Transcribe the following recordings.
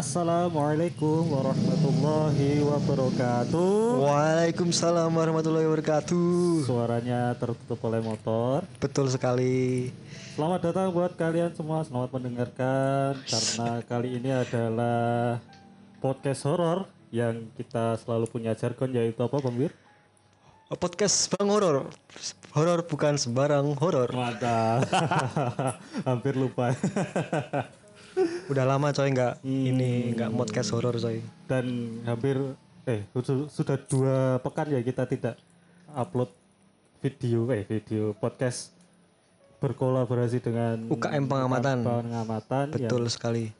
Assalamualaikum warahmatullahi wabarakatuh. Waalaikumsalam warahmatullahi wabarakatuh. Suaranya tertutup oleh motor. Betul sekali. Selamat datang buat kalian semua, selamat mendengarkan karena kali ini adalah podcast horor yang kita selalu punya jargon yaitu apa, Bang Wir? Podcast Bang Horor. Horor bukan sembarang horor. Mantap. Hampir lupa. Udah lama coy nggak ini nggak podcast horor coy. Dan hampir eh su- sudah dua pekan ya kita tidak upload video eh video podcast berkolaborasi dengan UKM pengamatan. pengamatan Betul sekali.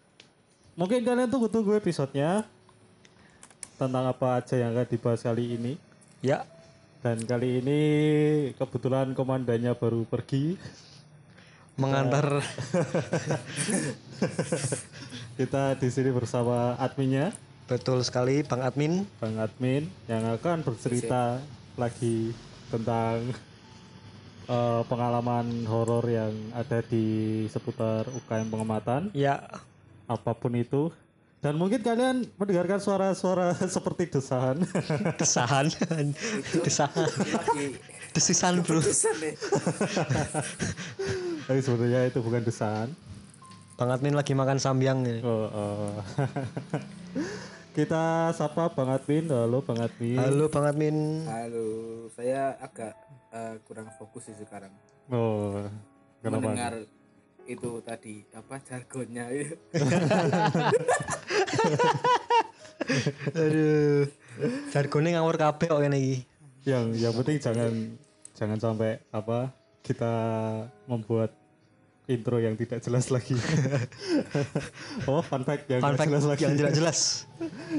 Mungkin kalian tunggu-tunggu episodenya tentang apa aja yang akan dibahas kali ini. Ya, Dan kali ini kebetulan komandannya baru pergi. Mengantar Kita di sini bersama adminnya, betul sekali Bang Admin. Bang Admin, yang akan bercerita lagi tentang eh, pengalaman horor yang ada di seputar UKM pengamatan, Ya, apa pun itu. Dan mungkin kalian mendengarkan suara-suara seperti desahan. desahan, desahan, desisan bro. Tapi sebenarnya itu bukan desahan. Bang Admin lagi makan sambyang ini. Oh, oh. Kita sapa Bang Admin. Halo Bang Admin. Halo Bang Admin. Halo, saya agak eh, kurang fokus sih sekarang. Oh, kenapa? Mendengar itu tadi apa jargonnya itu. Aduh. Jargonnya ngawur kabeh kok ini. Yang yang penting jangan jangan sampai apa kita membuat intro yang tidak jelas lagi. oh, fun fact yang Fun fact jelas lagi. yang tidak jelas.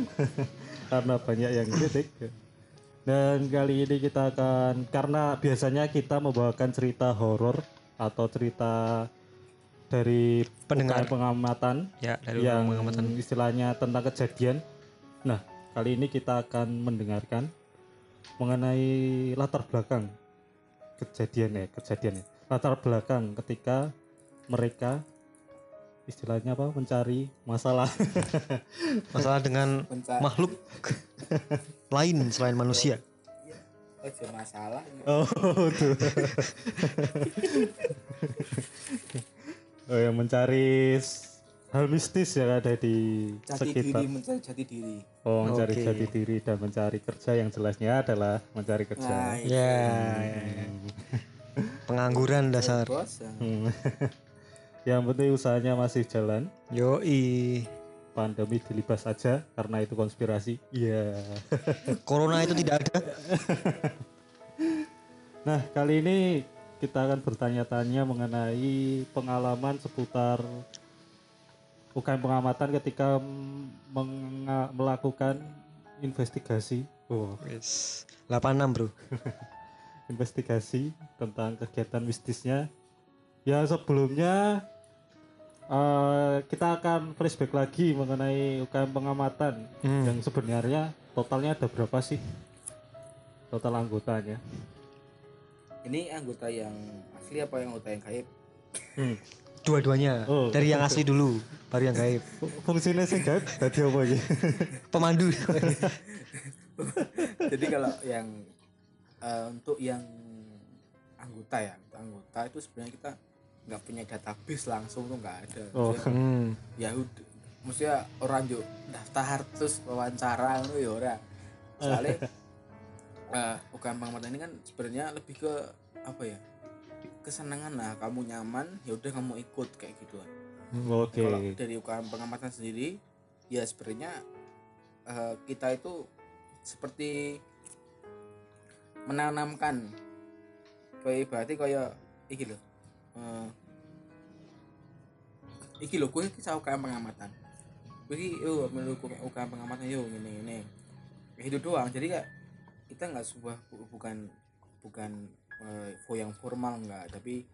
karena banyak yang kritik. Dan kali ini kita akan karena biasanya kita membawakan cerita horor atau cerita dari Pendengar. Pengamatan Ya, dari yang pengamatan. istilahnya tentang kejadian. Nah, kali ini kita akan mendengarkan mengenai latar belakang kejadian ya, kejadian ya. Latar belakang ketika mereka istilahnya apa? mencari masalah. Masalah dengan Menca- makhluk lain selain manusia. Oh, cuma masalah. oh, tuh. oh, yang mencari hal mistis yang ada di Jati sekitar. diri mencari jati diri. Oh, mencari jati diri dan mencari kerja yang jelasnya adalah mencari kerja. Nah, Ya. Pengangguran dasar. Hmm. yang penting usahanya masih jalan. Yoi. Pandemi dilibas saja karena itu konspirasi. Iya. Corona itu tidak ada. nah, kali ini kita akan bertanya-tanya mengenai pengalaman seputar UKM pengamatan ketika melakukan investigasi. Oh, Yes. 86, Bro. investigasi tentang kegiatan mistisnya. Ya sebelumnya eh, kita akan flashback lagi mengenai UKM pengamatan Hmm. yang sebenarnya totalnya ada berapa sih total anggotanya? Ini anggota yang asli apa yang anggota yang gaib? Dua-duanya. Oh. Dari yang asli dulu, baru yang gaib. Fu- Fungsinya sih gaib tadi apa ya? Pemandu. Jadi kalau yang eh, untuk yang anggota ya, anggota itu sebenarnya kita nggak punya database langsung tuh nggak ada. Oh. Maksudnya, hmm. ya udah maksudnya orang yuk daftar terus wawancara itu ya ora soalnya eh UKM pengamatan ini kan sebenarnya lebih ke apa ya kesenangan lah kamu nyaman ya udah kamu ikut kayak gitu Oke. kalau dari pengamatan sendiri ya sebenarnya eh, kita itu seperti menanamkan kayak berarti kayak iki loh eh, iki loh gue kisah UKM pengamatan. Gue iki yo menurut UKM pengamatan yo ini ini kayak itu doang jadi kayak kita nggak sebuah bu- bukan bukan eh, fo yang formal nggak tapi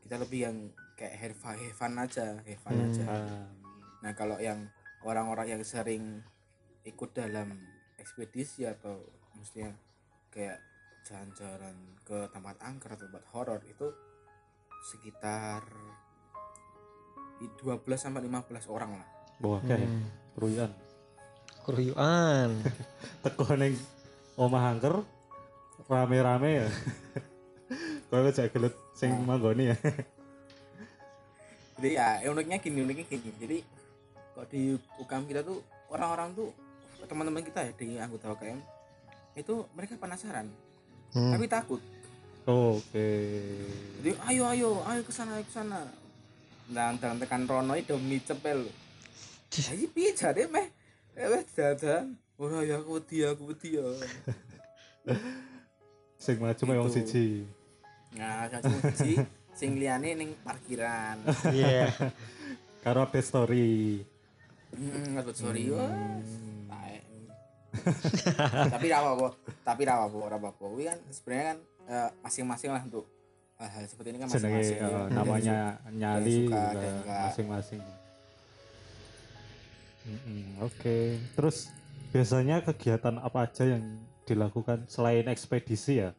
kita lebih yang kayak have fun, have fun aja have fun aja Ah, Nah kalau yang orang-orang yang sering ikut dalam ekspedisi atau maksudnya kayak jalan-jalan ke tempat angker atau tempat horor itu sekitar i- 12 sampai 15 orang lah. Wah, kayak Hmm. keruyuan. Keruyuan. Teko ning omah angker rame-rame ya. Kau aja gelut sing manggoni ya. jadi ya uniknya gini uniknya gini jadi kok di UKM kita tuh orang-orang tuh teman-teman kita ya di anggota UKM itu mereka penasaran Hmm. tapi takut Oke. jadi ayo ayo ayo ke sana ke sana dan dan tekan rono itu demi cepel jadi piye jare meh eh dadan ora ya aku wedi aku wedi ya Sing maju memang Gitu. siji. Nah satu siji sing liyane ning parkiran Iya. Karo update story. hmm nggak sorry wah taek. tapi ra apa tapi ra apa ra apa kuwi kan sebenarnya kan eh, masing-masing lah untuk hal-hal seperti ini kan masing-masing eh, namanya nyali masing-masing. Mm-mm, Oke. Terus biasanya kegiatan apa aja yang dilakukan selain ekspedisi ya?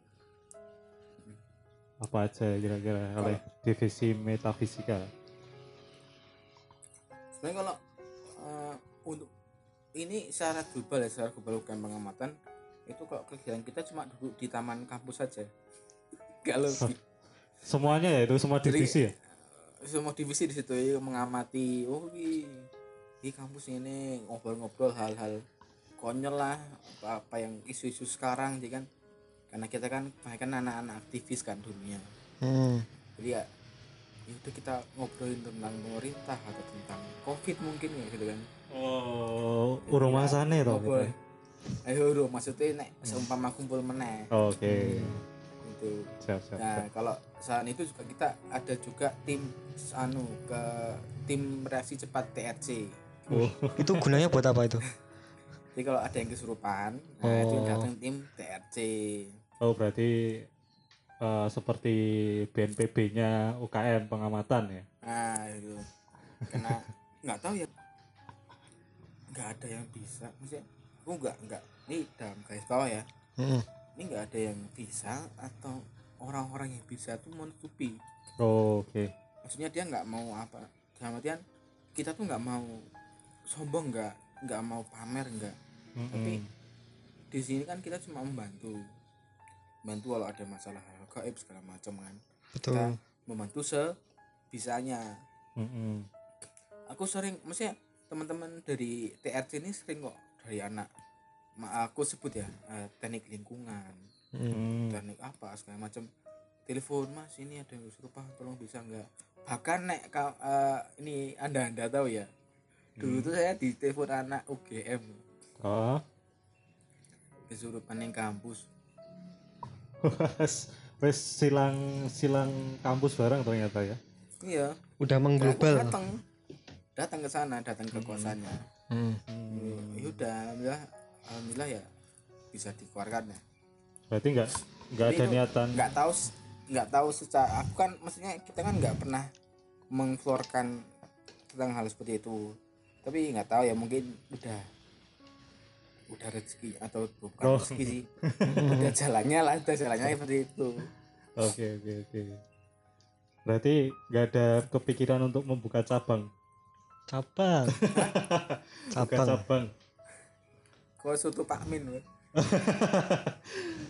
Apa aja kira-kira oleh divisi metafisika? sebenarnya kalau eh, untuk ini secara global ya secara global bukan pengamatan. Itu kalau kegiatan kita cuma duduk di taman kampus saja. Lebih. Semuanya ya? Itu semua Jadi- divisi ya? semua divisi di situ ya, mengamati oh di di kampus ini ngobrol-ngobrol hal-hal konyol lah apa, apa yang isu-isu sekarang jadi kan karena kita kan kan anak-anak aktivis kan dunia Hmm. jadi ya ya udah kita ngobrolin tentang pemerintah atau tentang covid mungkin ya gitu kan Oh, urung masane to. Ngobrol. ayo bro maksudnya nek seumpama kumpul meneh Oke. gitu Siap, siap. nah siap. kalau saat itu juga kita ada juga tim anu ke tim reaksi cepat TRC Oh, Itu gunanya buat apa itu? jadi kalau ada yang kesurupan nah itu Oh. datang tim TRC oh berarti eh, seperti BNPB-nya UKM pengamatan ya? nah itu karena nggak tahu ya nggak ada yang bisa maksudnya aku nggak nggak ini dalam garis bawah ya Hmm. ini nggak ada yang bisa atau orang-orang yang bisa tuh menutupi Oh, Oke. maksudnya dia nggak mau apa dalam artian kita tuh nggak mau sombong nggak nggak mau pamer nggak Tapi- Mm-mm. di sini kan kita cuma membantu bantu kalau ada masalah hal gaib segala macam kan kita Betul. membantu sebisanya Mm-mm. aku sering maksudnya teman-teman dari TRC ini sering kok dari anak aku sebut ya eh, teknik lingkungan Hmm. Mm. teknik apa segala macam telepon mas ini ada yang serupa tolong bisa nggak bahkan nek ka- eh, ini anda anda tahu ya dulu tuh saya di telepon anak UGM Oh. kesurupan yang kampus Wes silang silang kampus bareng ternyata ya. iya Udah mengglobal. datang datang ke sana datang ke kosannya Hmm. ya udah alhamdulillah alhamdulillah ya bisa dikeluarkan ya Berarti nggak nggak ada itu niatan. nggak tahu nggak tahu secara aku kan maksudnya kita kan nggak pernah mengkeluarkan tentang hal seperti itu tapi nggak tahu ya mungkin udah udah rezeki atau bukan Oh. rezeki sih udah jalannya lah udah jalannya seperti itu Oke oke oke. Berarti nggak ada kepikiran untuk membuka cabang. Cabang. Buka Cabang. cabang. kalau soto Pak Min.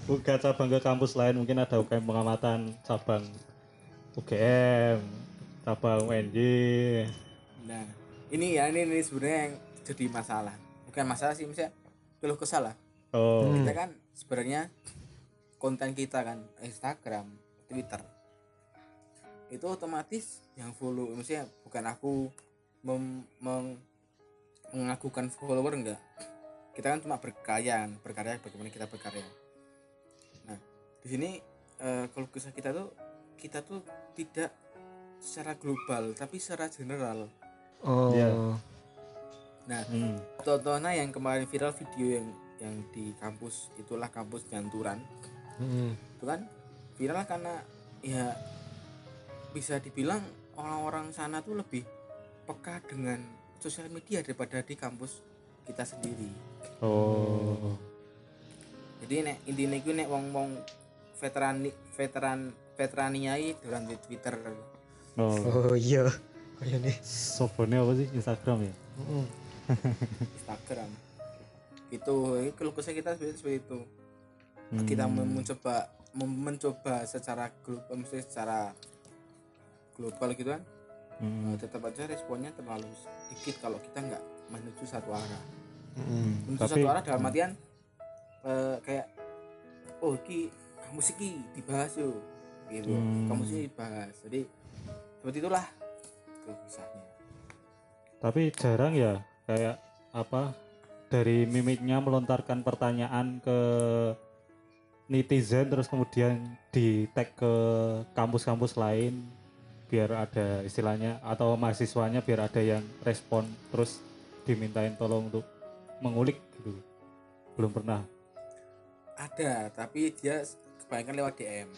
Buka cabang ke kampus lain mungkin ada UKM pengamatan cabang UGM, cabang UNJ. nah ini ya ini, ini sebenarnya yang jadi masalah bukan masalah sih misalnya keluh kesah lah Oh. Hmm. kita kan sebenarnya konten kita kan Instagram, Twitter itu otomatis yang follow maksudnya bukan aku mem, meng- mengagukan follower enggak kita kan cuma berkarya berkarya bagaimana kita berkarya nah di sini eh, kalau kisah kita tuh kita tuh tidak secara global tapi secara general Oh. Iya. Nah Hmm. contohnya yang kemarin viral video yang yang di kampus itulah kampus Janturan Hmm. itu kan viral karena ya bisa dibilang orang-orang sana tuh lebih peka dengan sosial media daripada di kampus kita sendiri Oh. jadi nek intinya itu nek wong wong veteran veteran veteraniai dalam di Twitter Oh. Oh iya. kayak nih Sobone apa sih Instagram ya? Mm. Instagram itu keluh kesah kita seperti, itu Hmm. kita mencoba mencoba secara global mesti secara global gitu kan Hmm. eh, tetap aja responnya terlalu sedikit kalau kita nggak menuju satu arah Mm. menuju Tapi- satu arah dalam artian eh, kayak oh ki musik ki dibahas yuk gitu Hmm. kamu sih dibahas jadi seperti itulah kisahnya Tapi jarang ya kayak apa dari mimiknya melontarkan pertanyaan ke netizen terus kemudian di tag ke kampus-kampus lain biar ada istilahnya atau mahasiswanya biar ada yang respon terus dimintain tolong untuk mengulik gitu. Belum pernah. Ada tapi dia kebanyakan lewat DM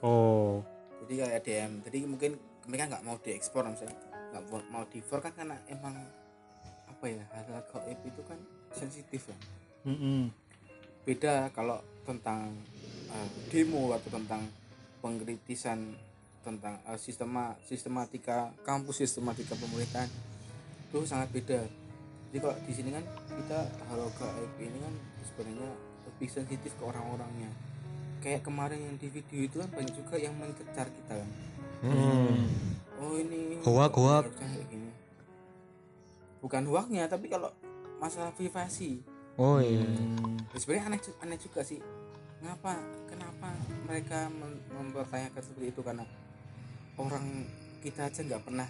oh. Jadi kayak DM jadi mungkin mereka nggak mau diekspor misalnya nggak mau- di kan karena emang apa ya hal-hal gaib itu kan sensitif ya mm-mm. beda kalau tentang eh, demo atau tentang pengkritisan tentang eh, sistema sistematika kampus sistematika pemerintahan itu sangat beda jadi kalau di sini kan kita hal gaib ini kan sebenarnya lebih sensitif ke orang-orangnya kayak kemarin yang di video itu kan banyak juga yang mencecar kita kan Mm. oh ini Hoak, hoak. kayak gini. Bukan hoaknya tapi kalau masalah privasi oh iya Hmm. Ya, sebenarnya aneh aneh juga sih kenapa kenapa mereka mem- mempertanyakan seperti itu karena orang kita aja nggak pernah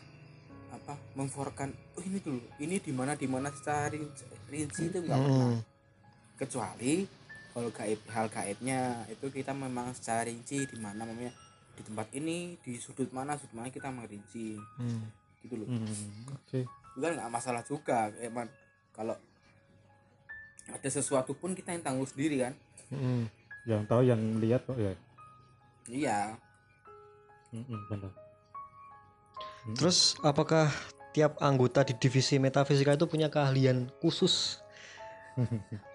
apa memforkan oh ini dulu ini di mana di mana secara rinci, rinci itu nggak pernah Mm. kecuali hal gaib hal gaibnya itu kita memang secara rinci di mana namanya di tempat ini di sudut mana sudut mana kita merinci Mm. gitu loh Hmm. oke itu kan nggak masalah juga emang. Kalau ada sesuatu pun kita yang tanggung sendiri kan? Mm. yang tahu yang lihat kok ya. Iya. Mm-mm, benar. Terus apakah tiap anggota di divisi metafisika itu punya keahlian khusus?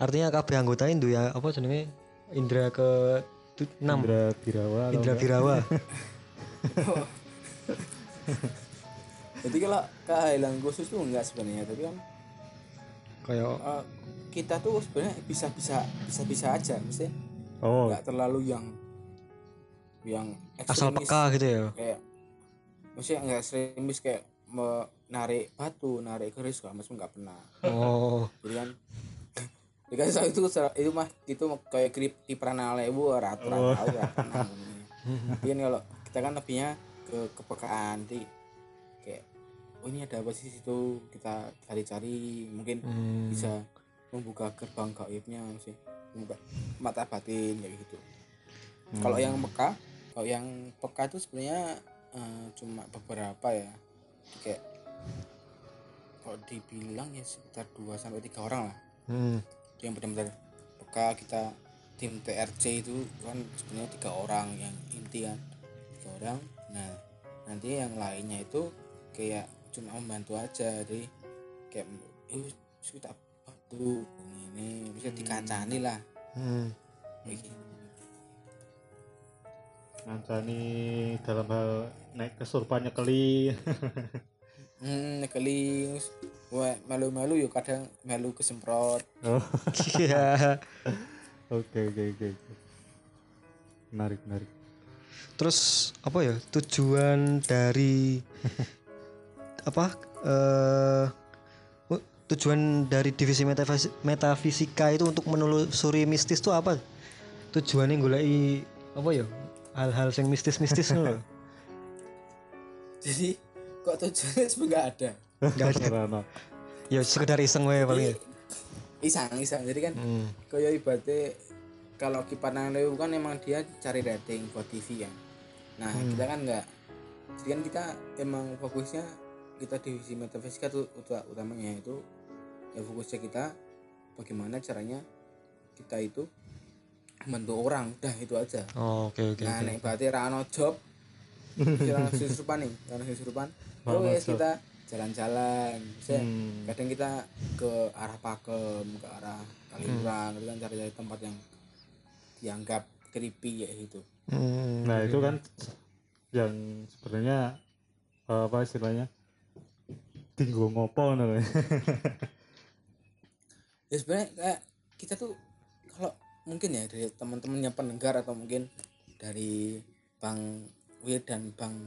Artinya kabeh anggota itu ya apa jenenge? Indra ke enam. Indra Birawa indra birawa. jadi kalau keahlian khusus tuh enggak sebenarnya tapi kan Kayak eh, kita tuh sebenarnya bisa bisa bisa bisa aja mesti oh nggak terlalu yang yang asal peka gitu ya. kayak maksudnya nggak ekstremis kayak menarik batu narik keris gak macam nggak pernah Oh. jadi kan jadi kan soal itu itu mah itu kayak krip di pranale bu ratu Oh. tahu ya pernah tapi kan kalau kita kan lebihnya ke kepekaan kayak oh ini ada apa sih situ? Kita cari-cari mungkin Hmm. bisa membuka gerbang gaibnya sih membuka mata batin kayak gitu. Kalau yang peka kalau yang peka itu sebenarnya eh, cuma beberapa ya. Kayak kalau dibilang ya sekitar 2 sampai tiga orang lah. Hmm. Itu yang benar-benar peka kita tim TRC itu kan sebenarnya tiga orang yang inti kan tiga orang. Nah nanti yang lainnya itu kayak cuma membantu aja jadi kayak eh kita bantu ini bisa dikancani lah Hmm. kayak gitu. ngancani dalam hal naik kesurupan nyekeli hmm kali wah malu-malu yuk kadang malu kesemprot oh Iya. oke oke oke oke. menarik menarik Terus apa ya tujuan dari apa eh oh, tujuan dari divisi metafis- metafisika itu untuk menelusuri mistis itu apa? Tujuannya goleki apa ya? Hal-hal yang mistis-mistis ngono lho. jadi kok tujuannya sebenarnya nggak ada Enggak ada. Ya sekedar iseng wae paling ya. isang isang jadi kan Hmm. kayak ibaratnya kalau kipanan Leo kan emang dia cari rating buat TV kan nah kita kan enggak jadi kan kita emang fokusnya kita divisi metafisika tuh uta- utamanya itu ya fokusnya kita bagaimana caranya kita itu membantu orang udah itu aja Oh, oke oke nah oke. nek berarti rano job kita langsung surupan nih rano surupan oh job. kita jalan-jalan Hmm. kadang kita ke arah Pakem ke arah Kaliurang itu kan cari-cari tempat yang dianggap creepy ya gitu Hmm. nah itu kan yang sebenarnya apa istilahnya Dinggo ngopo ngono lho. ya sebenarnya kayak kita tuh kalau mungkin ya dari teman-teman yang pendengar atau mungkin dari Bang Wir dan Bang?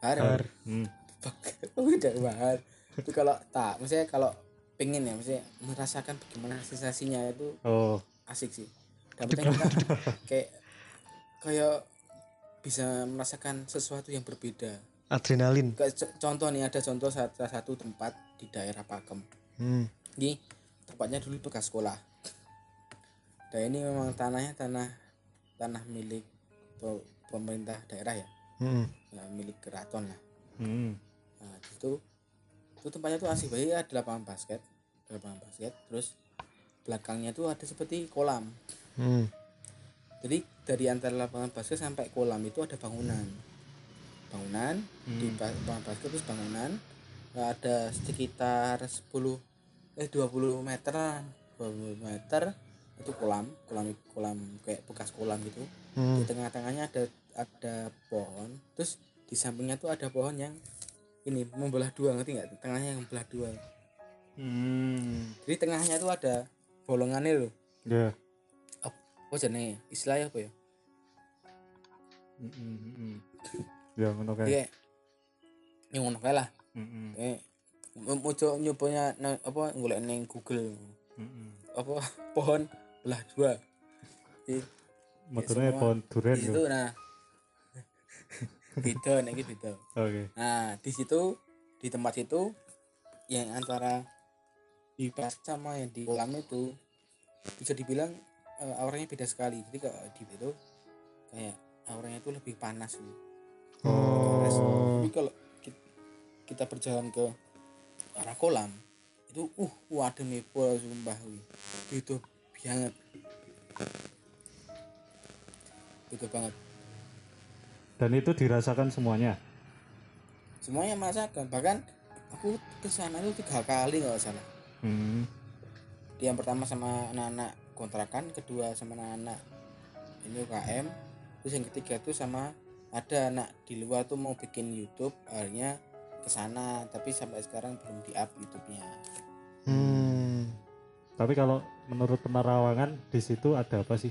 Har. Har. Hmm. Dan Har. itu kalau tak maksudnya kalau pengen ya maksudnya merasakan bagaimana sensasinya itu Oh, asik sih penting kita kayak kayak bisa merasakan sesuatu yang berbeda adrenalin contoh nih ada contoh salah salah satu tempat di daerah Pakem hmm. ini tempatnya dulu bekas sekolah dan ini memang tanahnya tanah tanah milik pe- pemerintah daerah ya, Hmm. ya milik keraton lah hmm. nah di situ itu tempatnya tuh asik banget ada lapangan basket ada lapangan basket terus belakangnya tuh ada seperti kolam Hmm. jadi dari antara lapangan basket sampai kolam itu ada bangunan bangunan di ba- lapangan basket terus bangunan Nah, ada sekitar 10 eh 20 meteran 20 meter itu kolam kolam kolam kayak bekas kolam gitu Hmm. di tengah-tengahnya ada ada pohon terus di sampingnya tuh ada pohon yang ini membelah dua ngerti nggak tengahnya yang membelah dua Hmm. jadi tengahnya tuh ada bolongannya loh Ya. apa jenenge istilahnya apa ya Hmm, hmm, hmm. Ya ngono kae. kayak yang ngono kae lah. Hmm, eh mau coba nyobanya nang apa golek neng Google. Hmm. apa pohon belah dua. Di, Motornya semua. pohon durian situ nah. Beda nek iki beda. Oke. nah di situ di tempat itu yang antara di pas sama yang di kolam itu bisa dibilang eh, auranya beda sekali. Jadi kalau di itu kayak auranya itu lebih panas gitu Oh. tapi kalau ki- kita berjalan ke arah kolam itu uh waduh nih pol sumpah itu banget. Itu banget. Dan itu dirasakan semuanya. semuanya merasakan. Bahkan aku ke sana itu tiga kali nggak salah. Hmm. yang pertama sama anak-anak kontrakan kedua sama anak-anak ini UKM terus yang ketiga tuh sama ada anak di luar tuh mau bikin YouTube akhirnya ke sana tapi sampai sekarang belum di up YouTube-nya Hmm. Tapi kalau menurut penerawangan di situ ada apa sih?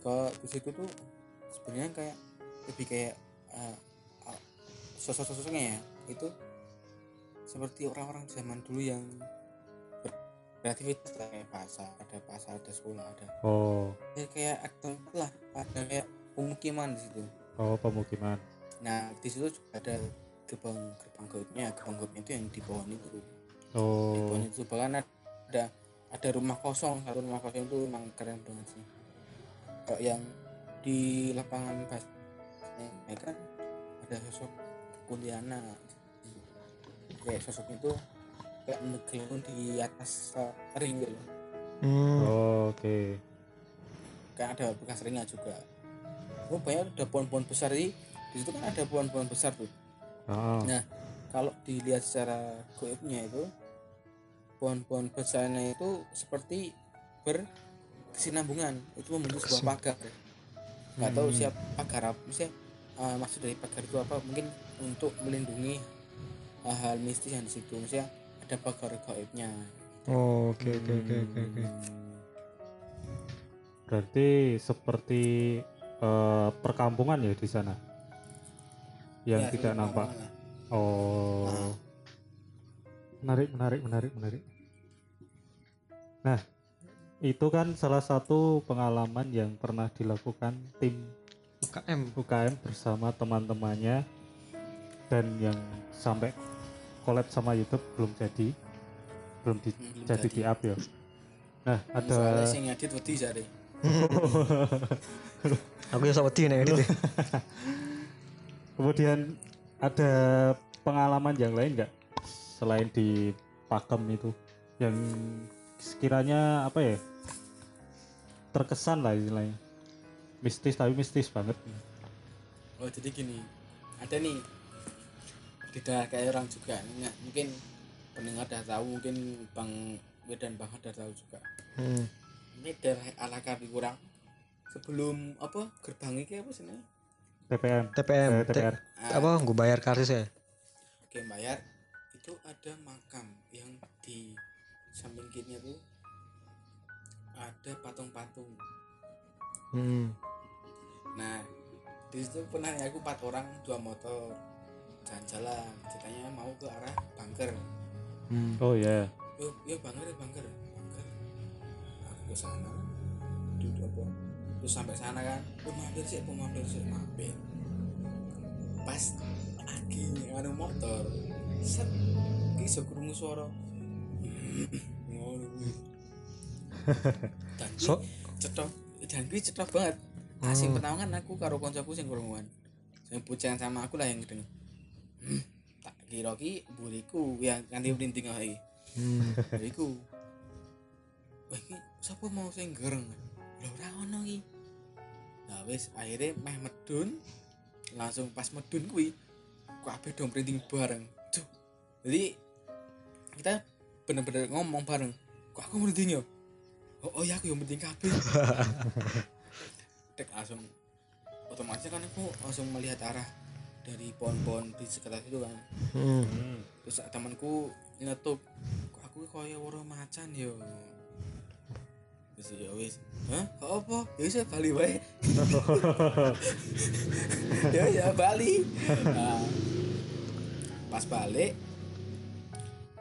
ke di situ tuh sebenarnya kayak lebih kayak uh, uh, sosok-sosoknya ya itu seperti orang-orang zaman dulu yang beraktivitas kayak pasar ada pasar ada sekolah ada. Oh, ya kayak ada lah ada kayak pemukiman di situ. Oh pemukiman. nah di situ juga ada gerbang gerbang gaibnya gerbang gaibnya itu yang di pohon itu. Di Oh, pohon itu bahkan ada ada rumah kosong. Satu rumah kosong itu emang keren banget sih. Kalau yang di lapangan bas ya kan? Ada sosok kuntilanak kayak sosoknya itu kayak menggelung di atas uh, ring gitu loh. Hmm. oh, oke. kayak ada bekas ringnya juga oh banyak ada pohon-pohon besar di di situ kan ada pohon-pohon besar tuh Ah, Nah, kalau dilihat secara goibnya itu pohon-pohon besarnya itu seperti berkesinambungan itu membentuk sebuah pagar. Nggak tahu siapa pagar apa, maksudnya eh, maksud dari pagar itu apa? Mungkin untuk melindungi hal-hal mistis yang di situ. Maksudnya ada pagar goibnya. Oh, oke oke oke oke oke. berarti seperti eh, perkampungan ya di sana, yang Ya, tidak nampak. namanya. Oh, menarik, menarik, menarik, menarik. Nah, itu kan salah satu pengalaman yang pernah dilakukan tim UKM. UKM bersama teman-temannya dan yang sampai collab sama YouTube belum jadi, belum di, Hmm, belum jadi jadi. di up ya. Nah, ada Soalnya sing ngedit wedi jare. Aku ya sama nih edit. Kemudian ada pengalaman yang lain nggak selain di Pakem itu yang sekiranya apa ya terkesan lah istilahnya mistis tapi mistis banget Oh, jadi gini. Ada nih tidak kayak orang juga. Nggak mungkin pendengar udah tahu mungkin bang Wedan bang udah tahu juga. Hmm. ini daerah ala kali kurang. Sebelum apa gerbang ini apa sih? TPM TPM eh, TPR Ah, apa gue bayar karsis ya? Oke bayar. Itu ada makam yang di samping kirinya tuh ada patung-patung. Hmm. nah di situ pernah ya aku empat orang dua motor jalan-jalan ceritanya mau ke arah bunker Hmm. oh ya yuk yuk bunker ya bunker bunker aku ke sana. Duduk apa? Terus sampai sana kan? Oh mampir sih aku mampir sih. Mampir. Pas lagi anu motor. Set. Ki iso krungu suara ngono kuwi. dan So- cetok dan ki cetok banget. Nah, sing pertama kan aku karo koncoku sing krunguan. Sing pucang sama aku lah yang ngedeng Hmm, tak kira ki buriku yang nganti merinding iki Hmm. buriku wah iki sapa mau sing gereng? Lho ora ono iki. Nah wis akhirnya meh medun langsung pas medun kuwi kabeh dong merinding bareng? Duh. jadi kita bener-bener ngomong bareng kok aku merinding ya oh, oh ya aku yang merinding kabeh. Dek langsung otomatis kan aku langsung melihat arah dari pohon-pohon di sekitar itu kan Hmm. Terus temanku nyetup aku kaya waro macan yo? Terus ya wis hah? Kok apa? Ya wis bali wae. Ya ya bali. Nah, pas balik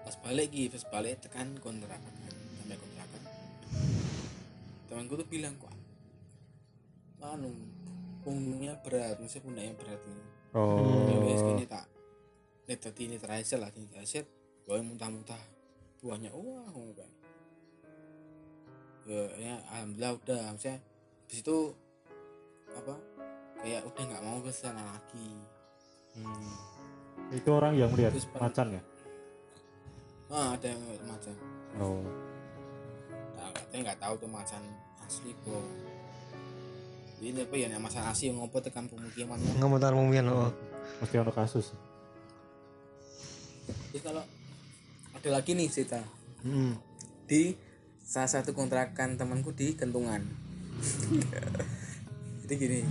pas balik gitu pas balik tekan kontrakan kan sampai kontrakan. Temanku tuh bilang kok anu punggungnya berat maksudnya pundaknya berat gitu oh. Kini tak nek dadi ini terakhir lah ini terakhir gue muntah-muntah buahnya wah ngono kan. Ya, ya alhamdulillah udah maksudnya di situ apa kayak udah nggak mau ke sana lagi. Hmm. itu orang yang melihat Terus macan ya? Ah ada yang ngeliat macan. Oh. Nah, katanya nggak tahu tuh macan asli kok ini apa ya nek macan asli yang ngopo tekan pemukiman Ngomongan mungkin oh. mesti ada kasus terus kalau ada lagi nih cerita Hmm. di salah satu kontrakan temanku di Kentungan. Jadi gini,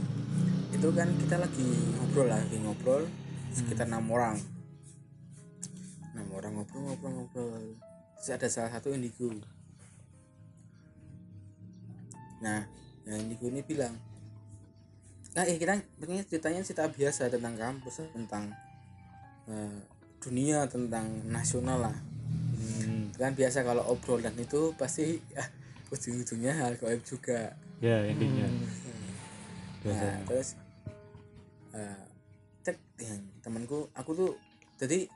itu kan kita lagi ngobrol lah, lagi ngobrol sekitar enam orang, enam orang ngobrol ngobrol ngobrol. Terus ada salah satu indigo. Nah, yang indigo ini bilang, nah eh kita sebenarnya ceritanya cerita biasa tentang kampus tentang eh, dunia tentang nasional lah. Hmm. kan biasa kalau obrolan itu pasti ah, ujung-ujungnya hal gaib juga. Ya intinya. Nah, biasanya terus eh, cek yang temanku aku tuh jadi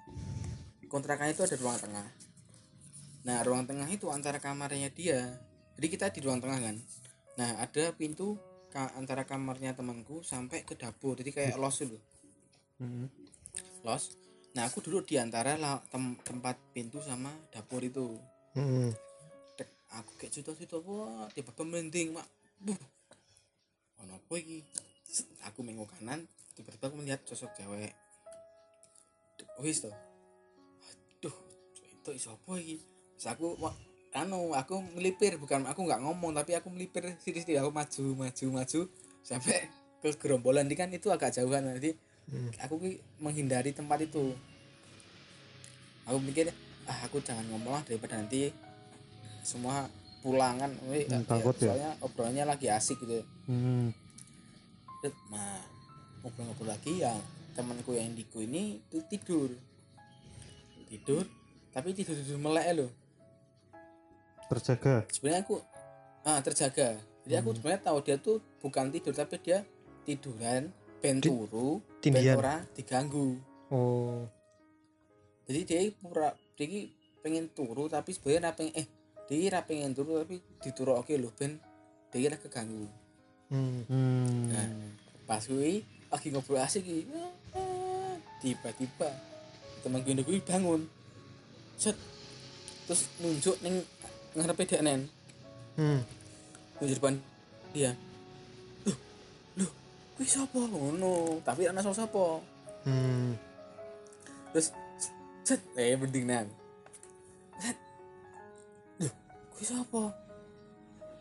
kontrakannya itu ada ruang tengah. Nah ruang tengah itu antara kamarnya dia. Jadi kita di ruang tengah kan. Nah ada pintu ka- antara kamarnya temanku sampai ke dapur. Jadi kayak los itu. Hmm. los nah aku duduk di antara tem- tempat pintu sama dapur itu. Hmm. Dek, aku kayak cerita-cerita wah tiba-tiba merinding mak. Buh. Ono apa iki? Aku mengok kanan tiba-tiba aku melihat sosok cewek. Wis to. Aduh itu iso apa iki? Terus aku wah, anu aku melipir bukan aku nggak ngomong tapi aku melipir sini aku maju maju maju sampai ke gerombolan ini kan itu agak jauhan nanti Hmm. aku menghindari tempat itu aku mikir ah aku jangan ngomong lah daripada nanti semua pulangan Hmm, ya, takut ya? soalnya obrolannya lagi asik gitu Hmm. Set, nah ngobrol-ngobrol lagi ya temanku yang indigo ini tuh tidur tidur tapi tidur tidur melek loh terjaga sebenarnya aku ah terjaga jadi aku Hmm. sebenarnya tahu dia tuh bukan tidur tapi dia tiduran ben Di- turu ben tindihan. ora diganggu Oh. jadi dia pura dia pengen turu tapi sebenarnya pengen eh dia pengen turu tapi dituru oke loh ben dia ra keganggu Hmm. hmm. nah pas gue lagi ngobrol asik tiba-tiba teman gue bangun set terus nunjuk neng ngarepe dek nen Hmm. nunjuk depan dia loh loh gue siapa ngono? Tapi anak sapa sapa Hmm. terus set eh mending nang. Set. Loh gue siapa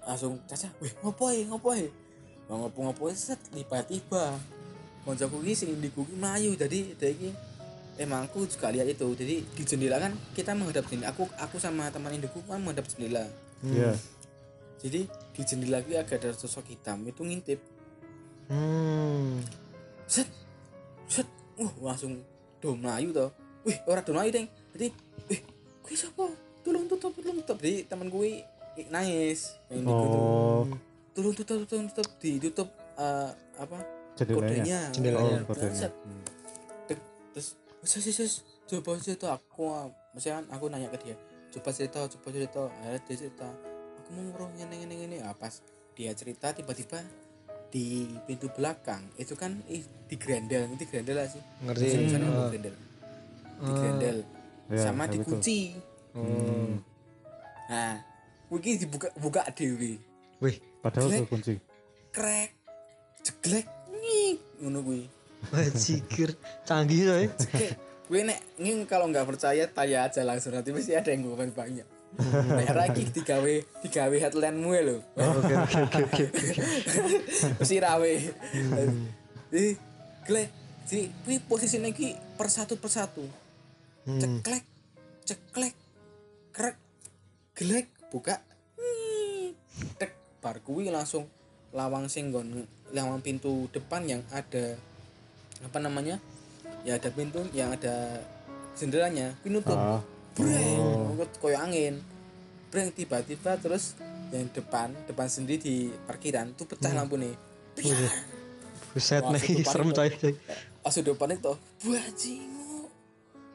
langsung caca weh ngopo ya ngopo ngopo set tiba-tiba koncoku iki sing indiku ki melayu jadi dia iki emang aku juga lihat itu. Jadi di jendela kan kita menghadap jendela. Aku aku sama teman indiku kan menghadap jendela. Iya. jadi di jendela ki agak ada sosok hitam itu ngintip. Hmm. set set. Wah langsung do melayu toh. Wih orang do melayu deng jadi wih kuwi siapa tolong tutup tolong tutup. Jadi teman gue nangis. Oh, tolong tutup tolong tutup. Ditutup eh, apa? Jendelanya. kodenya. Jendelanya. Oh, kodenya. Set. Hmm. Tek, terus sis sis coba cerita aku ah, maksudnya kan aku nanya ke dia coba cerita coba cerita akhirnya dia cerita aku mau ngurung ini ini ini ah, pas dia cerita tiba-tiba di pintu belakang itu kan ih, di grendel di grendel lah sih? Ngerti. Di sana ada Ah. grendel? Di grendel Ya, sama ya dikunci Hmm. nah mungkin dibuka buka dewi. Wih, Padahal udah kunci. krek jeglek nih ngono kuwi bajikir canggih coy. Oke, gue nek nging kalau nggak percaya tanya aja langsung nanti pasti ada yang gue banyak. Nek lagi digawe digawe headline-mu ya lho. Oke oke oke oke. Mesti rawe. Jadi, glek. Jadi, kuwi posisinya ki persatu persatu. Ceklek, ceklek, krek, gelek, buka. Nih, Tek, bar kuwi langsung lawang singgon lawang pintu depan yang ada apa namanya? Ya ada pintu yang ada jendelanya, kuwi nutup. Ah, breng. Oh. koyo angin. Breng tiba-tiba terus yang depan depan sendiri di parkiran tuh pecah lampu nih Buset nih serem coy. pas udah panik tuh bajingu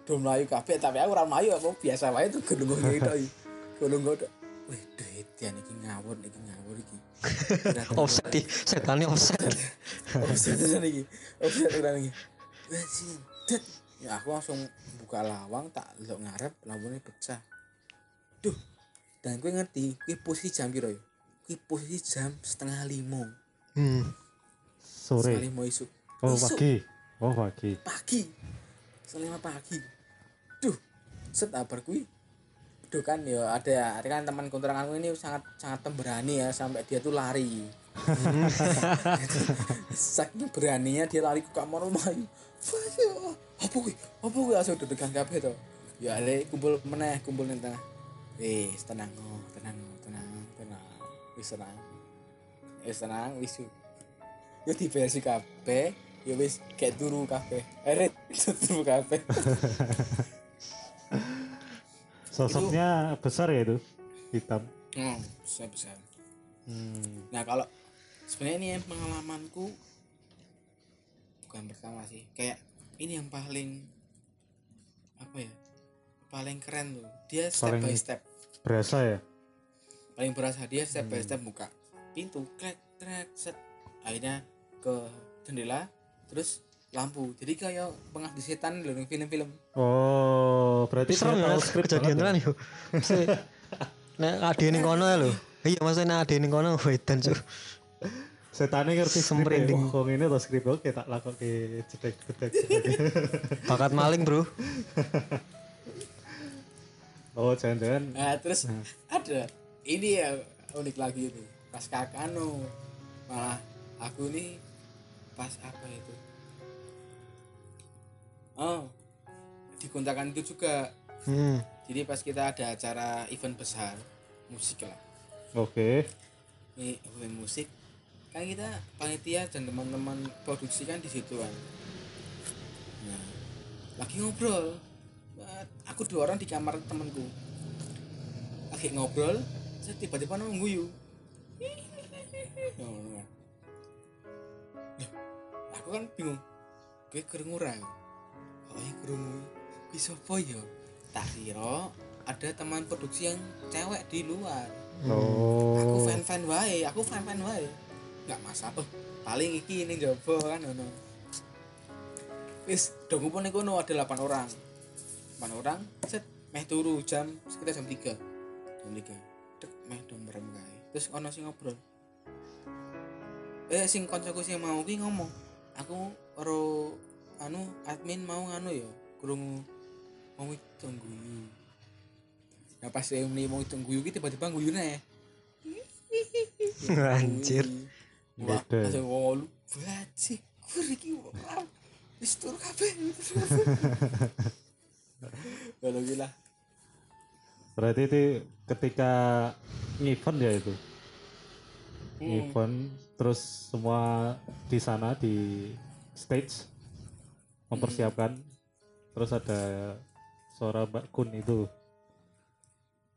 do melayu kabeh tapi aku ora melayu aku biasa wae tuh gunung itu gunung wih duit ya niki ngawur niki ngawur iki. Offset di setannya offset. offset. Tenan iki. Offset tenan iki. Bajing det ya aku langsung buka lawang tak lok ngarep lampunya pecah. Duh dan gue ngerti gue posisi jam piro ya? Gue posisi jam setengah lima. Hmm. setengah sore. lima isuk. Oh, Isuk, pagi. Oh, pagi. pagi. Setengah pagi. Duh set abar gue Duh kan ya ada ada kan teman kontrakanku ini sangat sangat pemberani ya sampai dia tuh lari. Saking beraninya dia lari ke kamar rumah Waduh, apa gue apa gue langsung deg-degan kabeh to. Ya ale kumpul meneh kumpul ning tengah. Wis tenang oh tenang oh tenang tenang. Wis tenang. Wis tenang wis yo. Diberesi kabeh ya wis kayak turu kabeh. Eret turu kabeh Sosoknya besar ya itu. Hitam. hmm besar besar Hmm. Nah kalau sebenarnya ini yang pengalamanku bukan pertama sih, kayak ini yang paling apa ya, paling keren tuh. Dia step Paling- by step, Berasa ya? paling berasa dia step by step buka pintu, krek krek set, akhirnya ke jendela, terus lampu. Jadi kayak pengabdi setan loh di film-film. Oh, berarti Serem ya tahu skrip kejadian banget ya? tenan yo. Mesti- Nek ade ning kono ya lho. Iya maksudnya nek ade ning kono wedan cuk. Setane ngerti ya. Semrinding. Wong ini tau skrip oke tak lakoke jedek jedek. jedek. Bakat maling, Bro. Oh, jangan-jangan Nah terus ada ini ya unik lagi itu pas kakano malah aku nih pas apa itu oh di kontrakan itu juga. Hmm. jadi pas kita ada acara event besar musik lah. Oke. ini event musik. Kan kita panitia dan teman-teman produksi kan di situ kan. Nah lagi ngobrol. Aku dua orang di kamar temanku. Lagi ngobrol saya tiba-tiba guyu. Ngono kan. Loh, aku kan bingung gue kerungu iya kerungu gue sopo ya? Tak kira ada teman produksi yang cewek di luar. Aku Oh. fan fan wae aku fan fan wae. Nggak masalah. Oh, paling iki ini jobo kan ono wis dong ngumpul kono ada 8 orang. 8 orang set meh turu jam sekitar jam 3 jam 3 dek meh dong merem kae. Terus ono sing ngobrol. Eh sing koncoku sing mau ki ngomong aku karo anu admin mau nganu ya? Krungu mau itu guyu. Nah pas saya meni mau itu guyu ki tiba-tiba guyu. Nih Anjir. Wah, Beda. langsung ngolu bajik mistur iki wah, mistur kabeh. Kalau gila berarti itu ketika event ya itu? Hmm. event terus semua di sana di stage mempersiapkan. Terus ada suara Mbak Kun itu.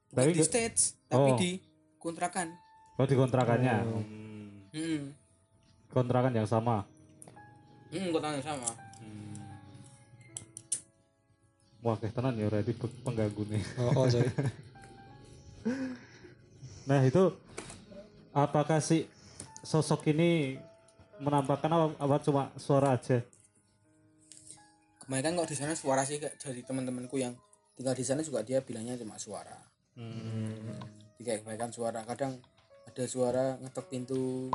Bukan tapi di stage tapi Oh. di kontrakan oh di kontrakannya Hmm. hmm. kontrakan yang sama? Hmm kontrakan sama. Wah kayak tenan ya berarti pe- pengganggu nih. Oh, oh sorry. Nah itu apakah si sosok ini menampakkan apa, apa cuma suara aja kebanyakan kok di sana suara sih kayak dari teman-temanku yang tinggal di sana juga dia bilangnya cuma suara. Jadi kayak kebanyakan suara kadang ada suara ngetok pintu.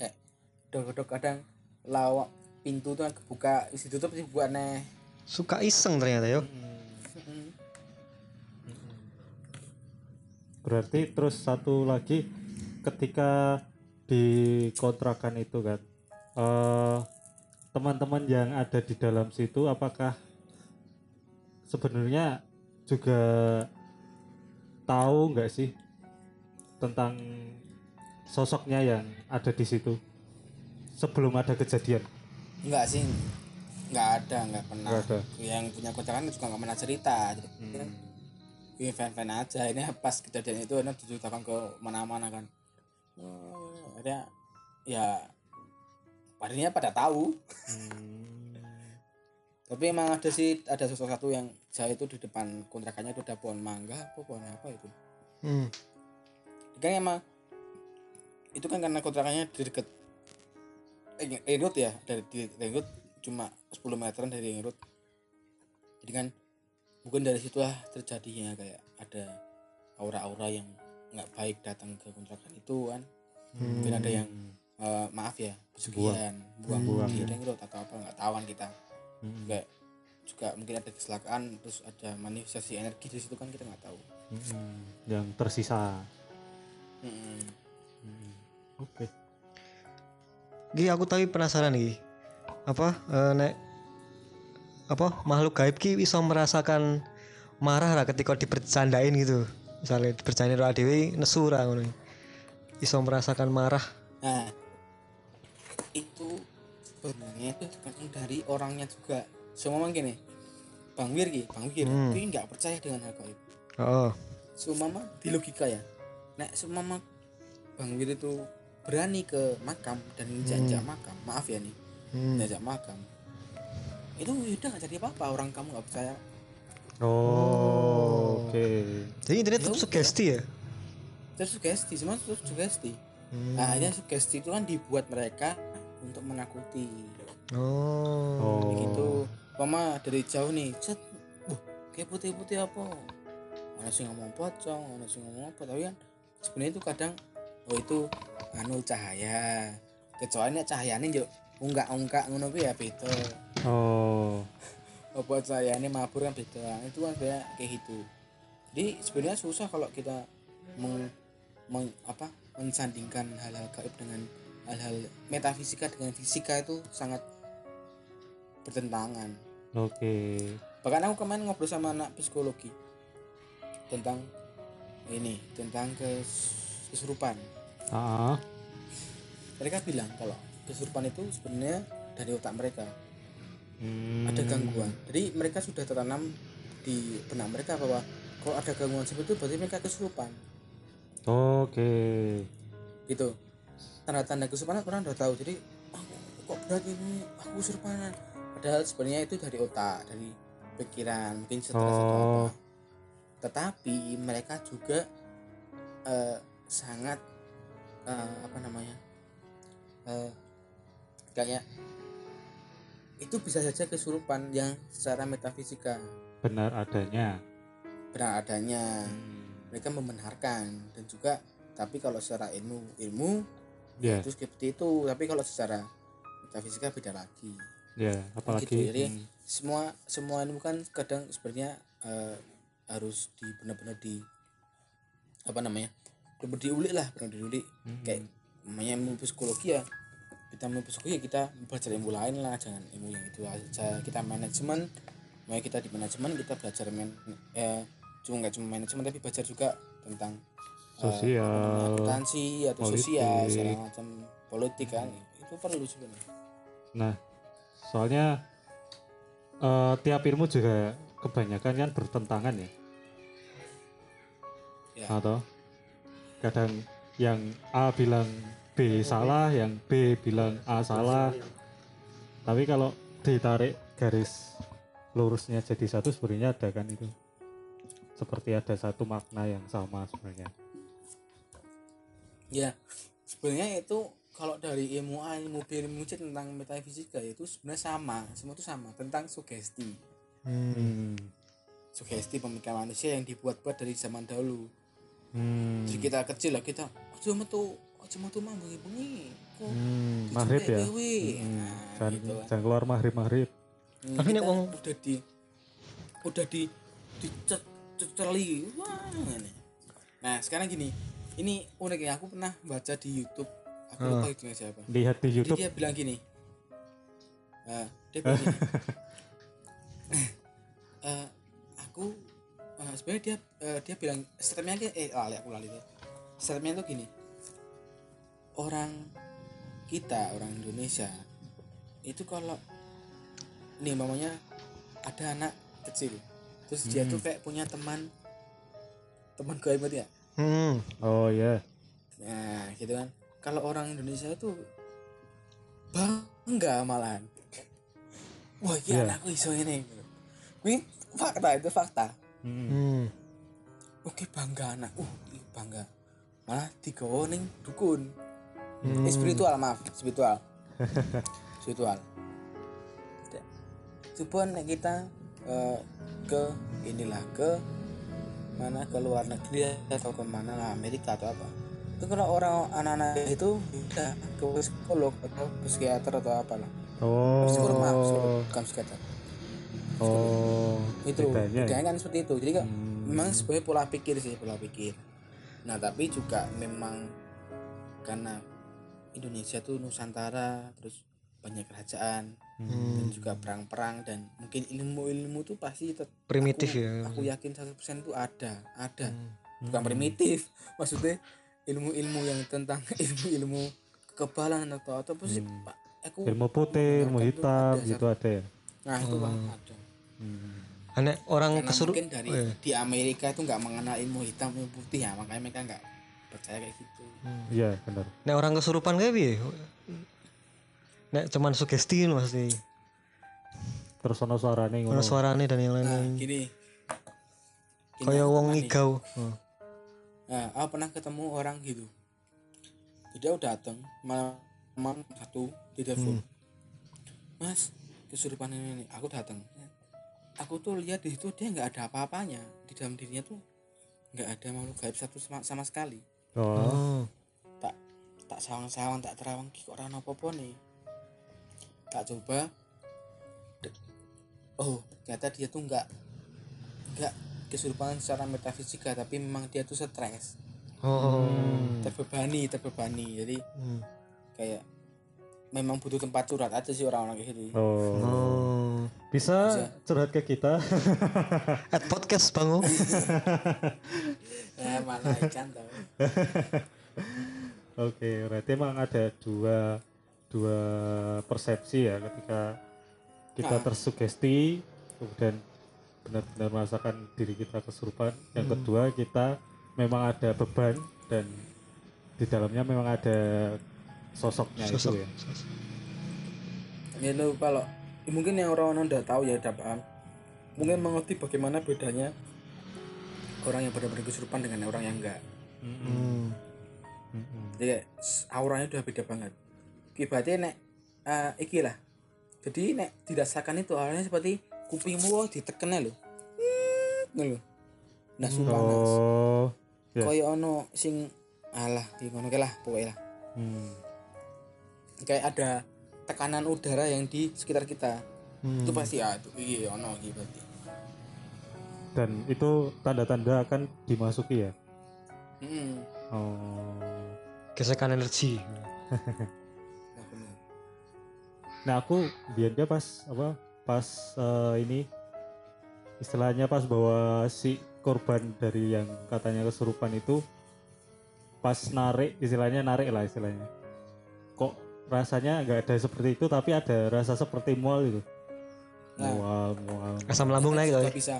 Kayak dok-dok kadang lawak pintu tuh kan kebuka isi tutup sih buat aneh suka iseng ternyata yo. Mm-mm. Berarti terus satu lagi ketika di kontrakan itu kan eh, teman-teman yang ada di dalam situ apakah sebenarnya juga tahu nggak sih tentang sosoknya yang ada di situ sebelum ada kejadian? enggak sih enggak ada enggak pernah Nggak ada. yang punya kontrakan juga enggak pernah cerita jadi kan ini fan-fan aja ini pas kejadian itu enak diceritakan ke mana-mana kan oh, akhirnya ya padanya pada tahu. Tapi emang ada sih ada sosok satu yang saya itu di depan kontrakannya itu ada pohon mangga apa pohon apa itu. Hmm. kan emang itu kan karena kontrakannya di deket eh, road ya dari di road cuma 10 meteran dari road. Jadi kan mungkin dari situlah terjadinya kayak ada aura-aura yang nggak baik datang ke kontrakan itu kan. Mungkin ada yang eh, maaf ya pesugihan buang, Buang, di ya. atau apa nggak tahu kan kita Hmm. kayak juga mungkin ada kecelakaan terus ada manifestasi energi di situ kan kita nggak tahu Hmm, yang tersisa. Mm-mm. Oke. Gi aku tapi penasaran nih apa eh, nek apa makhluk gaib ki bisa merasakan marah lah ketika dibercandain gitu misalnya dibercandain karo dewi nesu ra ngono bisa merasakan marah Nah, itu sebenarnya itu tergantung dari orangnya juga. Semua gini, Bang Wir ki, Bang Wir, Hmm. ki nggak percaya dengan hal gaib. oh Sumama di logika ya. Nek sumama Bang Wir itu berani ke makam dan jajak makam, maaf ya nih, hmm. jajak makam. Itu udah nggak jadi apa-apa orang kamu nggak percaya. Oh, oke. jadi intinya tetap sugesti ya Terus sugesti, semua terus sugesti. Hmm. Nah, akhirnya sugesti itu kan dibuat mereka untuk menakuti. oh Oh. gitu mama dari jauh nih cet wah kayak putih-putih apa ada sih ngomong pocong ada sih ngomong apa tapi kan sebenarnya itu kadang oh itu anu cahaya kecuali cahayanya yuk unggak unggak ngono ya beda Oh. apa cahayanya mabur kan beda itu kan kayak kayak gitu jadi sebenarnya susah kalau kita meng, meng- apa mensandingkan hal-hal gaib dengan hal-hal metafisika dengan fisika itu sangat bertentangan Oke. bahkan aku kemarin ngobrol sama anak psikologi tentang ini tentang kes kesurupan Ah. mereka bilang kalau kesurupan itu sebenarnya dari otak mereka Hmm. ada gangguan jadi mereka sudah tertanam di benak mereka bahwa kalau ada gangguan seperti itu berarti mereka kesurupan Oke. gitu tanda-tanda kesurupan orang udah tahu. Jadi aku kok berat ini? Aku kesurupan padahal sebenarnya itu dari otak dari pikiran mungkin stres atau Oh. apa tetapi mereka juga eh, sangat eh, apa namanya eh, kayak itu bisa saja kesurupan yang secara metafisika. Benar adanya. benar adanya. Mereka membenarkan dan juga tapi kalau secara ilmu ilmu Ya, itu seperti itu tapi kalau secara metafisika beda lagi ya. Apalagi. Gitu, jadi hmm, semua semua ini kan kadang sebenarnya eh, harus di benar-benar di apa namanya benar diulik lah benar diulik hmm, kayak namanya ilmu psikologi ya kita mau besok ya kita belajar ilmu lain lah jangan ilmu yang itu aja kita manajemen mau kita di manajemen kita belajar man, eh, cuma nggak cuma manajemen tapi belajar juga tentang Sosial, akuntansi atau politik. sosial segala macam politik kan itu perlu sebenarnya Nah, soalnya eh, tiap ilmu juga kebanyakan kan bertentangan ya. Ya. Atau kadang yang A bilang B salah, yang B bilang A salah. Tapi kalau ditarik garis lurusnya jadi satu sebenarnya ada kan itu. Seperti ada satu makna yang sama sebenarnya. Ya sebenarnya itu kalau dari ilmu ilmu C tentang metafisika itu sebenarnya sama semua itu sama tentang sugesti Hmm. Sugesti pemikiran manusia yang dibuat-buat dari zaman dahulu Hmm. Jadi kita kecil lah kita aja metu aja metu mah bengi-bengi kok Hmm, maghrib ya. wewe." Hmm, Nah, Jangan, gitu kan. jangan keluar maghrib maghrib. Hmm, Tapi kita wong- udah di udah di diceli wah ini. Nah sekarang gini ini unik ya aku pernah baca di YouTube. Aku lupa itu siapa. Lihat di Jadi YouTube. dia bilang gini. Nah, dia bilang gini. "Eh, aku eh, sebenarnya dia eh, dia bilang statementnya eh lali aku lali statementnya tuh gini. Orang kita orang Indonesia itu kalau nih mamanya ada anak kecil. Terus dia tuh kayak punya teman teman gue ya Hmm. Oh ya. Nah, gitu kan. Kalau orang Indonesia itu bangga malahan. Wah, iya Iya. anakku iso ini. Ini fakta itu fakta. Hmm. Hmm. Oke, bangga anak. Uh, iya, bangga. Malah digawa ning dukun. Hmm. Eh, spiritual, maaf, spiritual. spiritual. Coba nek kita eh, ke inilah ke mana ke luar negeri atau ke mana lah Amerika atau apa itu kalau orang anak-anak itu udah ke psikolog atau psikiater atau apalah psikolog maaf psikolog Oh. bukan psikiater Oh. itu bedanya ya? kan seperti itu jadi kan Hmm. memang sebenarnya pola pikir sih pola pikir nah tapi juga memang karena Indonesia tuh Nusantara terus banyak kerajaan dan Hmm. juga perang-perang dan mungkin ilmu-ilmu tuh pasti Primitif aku, ya. aku yakin 100% itu ada ada Hmm. bukan primitif maksudnya ilmu-ilmu yang tentang ilmu-ilmu kekebalan atau atau apa sih Hmm. Pak? aku Ilmu putih, ilmu tuh hitam ada gitu ada ya. nah itu Pak, ada Hmm. Aneh orang karena kesuruh mungkin dari Oh, iya. di Amerika itu nggak mengenal ilmu hitam ilmu putih ya makanya mereka nggak percaya kayak gitu Iya benar. Nek orang kesurupan kayak piye? Nek cuman sugesti pasti. Terus ono suarane ngono. Ono suarane dan yang nah lain-lain. gini Gini Kayak aku wong ngigau. Oh. Nah, aku pernah ketemu orang gitu. Jadi aku datang malam malam satu di telepon. Mas, kesurupan ini, ini. Aku datang. Aku tuh lihat di situ dia nggak ada apa-apanya di dalam dirinya tuh nggak ada makhluk gaib satu sama, sama sekali. Oh. Oh. Tak tak sawang-sawang tak terawang kok ora apa-apa nih. Tak coba. Oh, ternyata dia tuh nggak nggak kesurupan secara metafisika tapi memang dia tuh stres Oh. terbebani terbebani jadi Hmm. kayak memang butuh tempat curhat aja sih orang-orang kayak gitu Oh. Oh. Bisa Bisa. curhat ke kita. At podcast bangu. eh mana ikan tau Oke, berarti emang ada dua dua persepsi ya ketika kita Nah. tersugesti kemudian benar-benar merasakan diri kita kesurupan. Yang Hmm. kedua kita memang ada beban dan di dalamnya memang ada sosoknya Sosok. itu ya. ya lo kalau ya mungkin yang orang-orang udah tahu ya udah paham mungkin mengerti bagaimana bedanya orang yang benar-benar kesurupan dengan orang yang enggak Hmm. Mm-mm. jadi auranya udah beda banget kibatnya nek eh, iki lah jadi nek dirasakan itu auranya seperti kupingmu kok ditekennya lo ngono lho. nah sumpah. Oh. Ya. kaya ono sing alah di ngono ke lah pokoknya lah Hmm. kayak ada tekanan udara yang di sekitar kita Hmm. itu pasti ya itu iya ono iki berarti Dan itu tanda-tanda akan dimasuki ya. Mm-mm. Oh. Gesekan energi. Nah, aku biarnya pas apa pas eh, ini istilahnya pas bawa si korban dari yang katanya kesurupan itu pas narik istilahnya narik lah istilahnya. Kok rasanya nggak ada seperti itu tapi ada rasa seperti mual gitu Nah. mual mual. Asam lambung naik juga tuh bisa.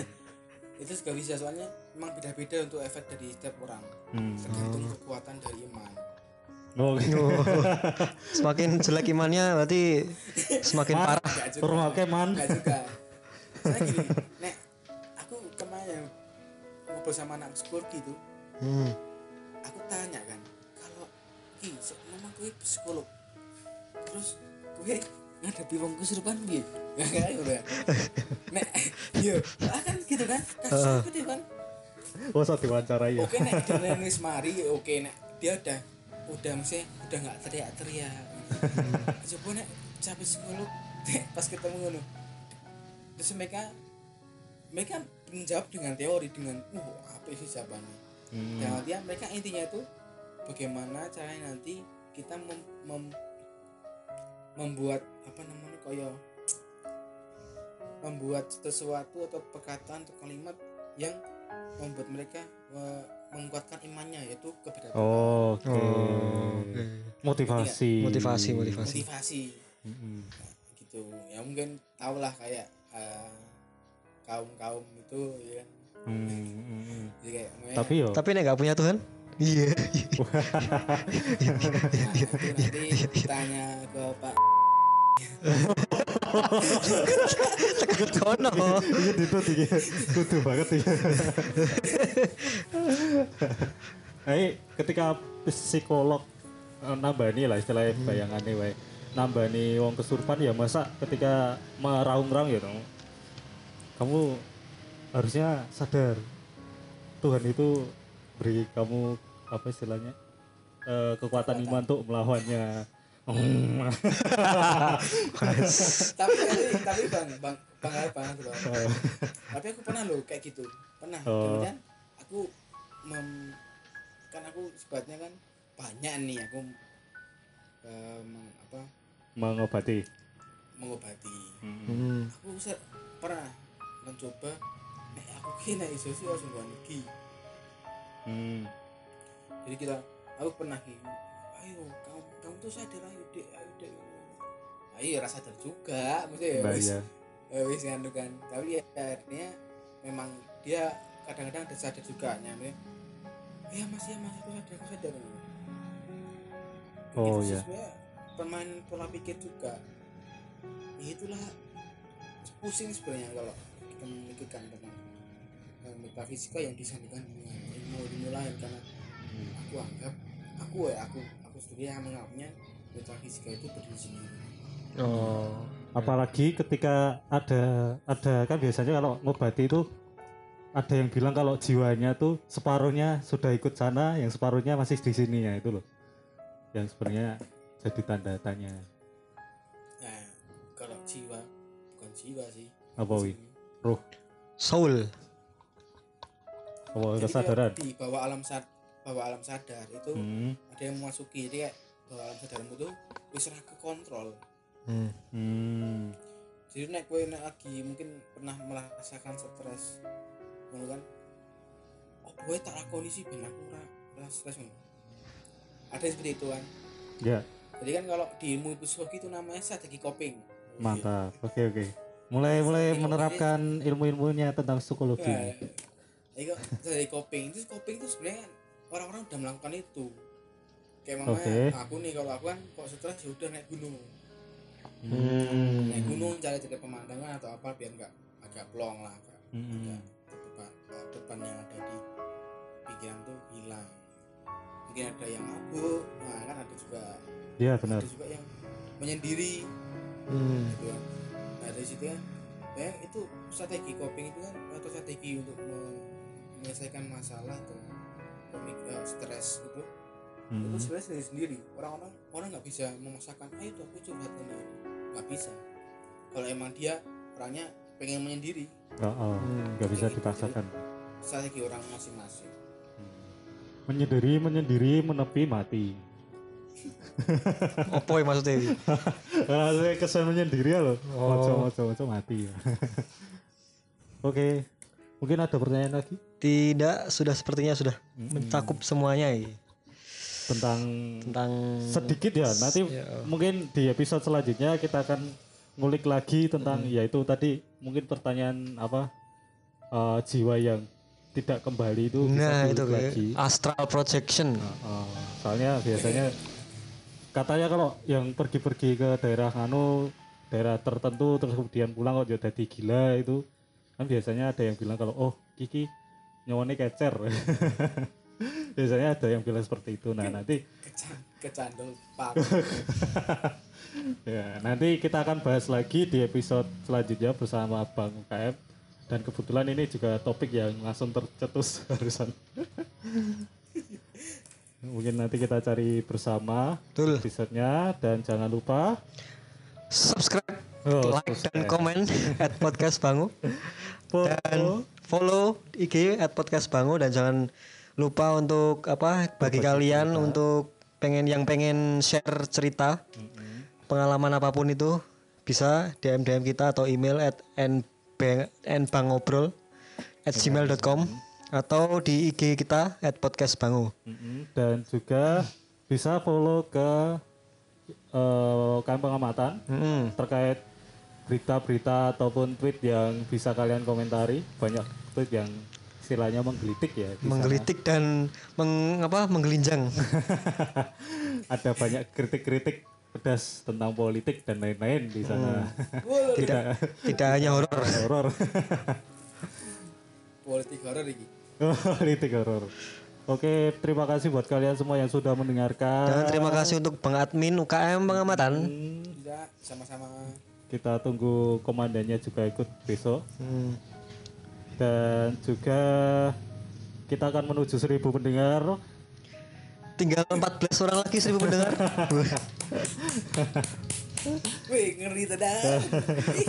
Itu juga bisa soalnya memang beda-beda untuk efek dari setiap orang. Hmm. tergantung kekuatan dari iman oh, Oh. semakin jelek imannya berarti semakin Man. parah. enggak Rumah oke, man. Enggak juga. Saya gini nek aku kemarin ngobrol sama anak psikologi gitu. Hmm. aku tanya kan kalau ki se- memang gue psikolog? Terus gue ngadepi wong kesurupan piye? Ya kayak gitu ya? Nek yo ah kan gitu kan? Kasus gitu kan. Oh so diwawancarai ya? Oke nek dia wis mari oke nek dia udah udah mesti udah nggak teriak-teriak. Coba nek sampai nek pas ketemu ngono. Terus mereka mereka menjawab dengan teori dengan uh apa sih jawabannya? Hmm. Dalam artian mereka intinya itu bagaimana caranya nanti kita mem, mem- membuat apa namanya kaya membuat sesuatu atau perkataan atau kalimat yang membuat mereka eh, menguatkan imannya yaitu keberadaan Oh, oke. Oh, oke. motivasi. Motivasi motivasi. Motivasi. Mm-mm. gitu. Ya mungkin tahulah kayak kaum kaum itu ya kan. Hmm, mm, mm. jadi kayak tapi yo. Tapi nek gak punya Tuhan? Iya. Nah, itu nanti tanya ke Pak takut kono. Iya itu tiga kudu banget Eh, ketika psikolog eh, nambani lah istilahnya bayangannya wae. Nambani wong kesurupan ya masa ketika meraung-raung ya dong kamu harusnya sadar. Tuhan itu beri kamu apa istilahnya eh, kekuatan iman untuk melawannya. Hmm. Tapi tapi tapi bang bang bang bang bang. tapi aku pernah loh kayak gitu pernah Oh. kemudian aku mem, kan aku sebabnya kan banyak nih aku eh, meng- apa mengobati mengobati Hmm. hmm. aku se- pernah mencoba eh aku kena iso sih harus iki Hmm. jadi kita aku pernah ayo kamu kamu tuh sadar ayo dek ayo dek ayo rasa sadar juga maksudnya ya Nah, wis iya. ya wis nganu kan. Tapi ya akhirnya memang dia kadang-kadang ada sadar juga nyampe ya mas ya mas aku sadar aku sadar. Oh, Itu iya. pemain pola pikir juga. Ya itulah pusing sebenarnya kalau kita memikirkan tentang eh, metafisika yang disandingkan dengan ilmu ilmu lain. Karena aku anggap aku ya aku sendiri yang menganggapnya metafisika itu berdiri sendiri. Oh. Apalagi ketika ada ada kan biasanya kalau ngobati itu ada yang bilang kalau jiwanya tuh separuhnya sudah ikut sana yang separuhnya masih di sini ya itu loh. Yang sebenarnya jadi tanda tanya. Nah kalau jiwa bukan jiwa sih. Apa wi? Roh soul. Apa kesadaran? di bawah alam sad bawah alam sadar. Itu hmm. ada yang memasuki. Jadi kayak bawah alam sadarmu tuh wis ra ke kontrol hmm. Hmm. jadi nek kowe nek lagi mungkin pernah merasakan stres ngono kan? Oh gue tak lakoni sih ben aku ora stres ngono? Ada yang seperti itu kan? Ya. Jadi kan kalau di ilmu psikologi itu namanya strategi coping. Mantap. Oke oke. Mulai mulai menerapkan ilmu-ilmunya tentang psikologi. Nah, itu strategi coping? Itu coping itu sebenarnya kan orang-orang udah melakukan itu kayak mamanya Oke. aku nih kalau aku kan kok stres ya udah naik gunung Hmm. naik gunung cari-cari pemandangan atau apa biar nggak agak plong lah agak, Hmm. agak beban, beban yang ada di pikiran tuh hilang mungkin ada yang mabuk nah kan ada juga ya benar ada juga yang menyendiri Hmm. gitu kan nah dari situ kan ya itu strategi coping itu kan atau strategi untuk me- menyelesaikan masalah atau pemik- eh, stres gitu itu Hmm. sebenarnya sendiri sendiri orang-orang orang nggak bisa memaksakan ayo tuh aku curhat ini nggak bisa kalau emang dia orangnya pengen menyendiri Oh, oh. Hmm. nggak bisa dipaksakan strategi orang masing-masing menyendiri menyendiri menepi mati Apa ya maksudnya? Saya kesan menyendiri ya loh. Oh. Moco, moco, moco mati. Oke, mungkin ada pertanyaan lagi Tidak, sudah sepertinya sudah mencakup semuanya ya. tentang tentang sedikit ya. Nanti Ya. mungkin di episode selanjutnya kita akan ngulik lagi tentang yaitu tadi mungkin pertanyaan apa eh, jiwa yang tidak kembali itu bisa nah itu kayak lagi. astral projection. Oh, soalnya biasanya katanya kalau yang pergi-pergi ke daerah anu daerah tertentu terus kemudian pulang kok jadi gila itu kan biasanya ada yang bilang kalau oh Kiki nyawane kecer. Biasanya ada yang bilang seperti itu. Nah nanti Kecan- kecandol pak ya nanti kita akan bahas lagi di episode selanjutnya bersama Bang UKM dan kebetulan ini juga topik yang langsung tercetus barusan. Mungkin nanti kita cari bersama Betul. episodenya. Dan jangan lupa Subscribe, Oh, like dan subscribe. komen at podcast Bangu. Dan follow IG at podcast Bangu. Dan jangan lupa untuk apa bagi kalian untuk pengen yang pengen share cerita pengalaman apa pun itu bisa DM DM kita atau email at nbang- nbangobrol at gmail.com atau di IG kita at podcast Bangu. Mm-mm. dan juga bisa follow ke eh KM pengamatan Mm-mm. terkait berita-berita ataupun tweet yang bisa kalian komentari banyak tweet yang istilahnya menggelitik ya sana. menggelitik dan meng, apa menggelinjang. ada banyak kritik-kritik pedas tentang politik dan lain-lain di sana tidak tidak hanya horor. horor politik horor iki politik horor oke terima kasih buat kalian semua yang sudah mendengarkan Dan terima kasih untuk Bang Admin UKM pengamatan. Hmm, sama-sama kita tunggu komandannya juga ikut besok Hmm. dan juga kita akan menuju seribu pendengar Tinggal 14 orang lagi seribu pendengar. wih ngeri tada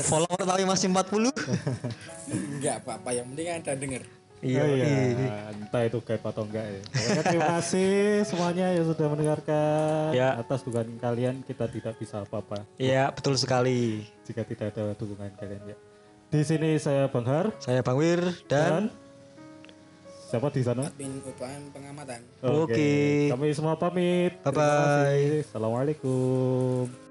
Follower tapi masih 40. enggak apa-apa yang penting ada denger Iya, Oh iya. entah itu gaib atau enggak ya. Pokoknya terima kasih semuanya yang sudah mendengarkan. Ya. Atas dukungan kalian kita tidak bisa apa-apa Iya, betul sekali. jika tidak ada dukungan kalian ya. Di sini saya Bang Har Saya Bang Wir dan dan siapa di sana? admin UPM pengamatan Oke. Kami semua pamit. Terima Bye-bye. kasih. Assalamualaikum.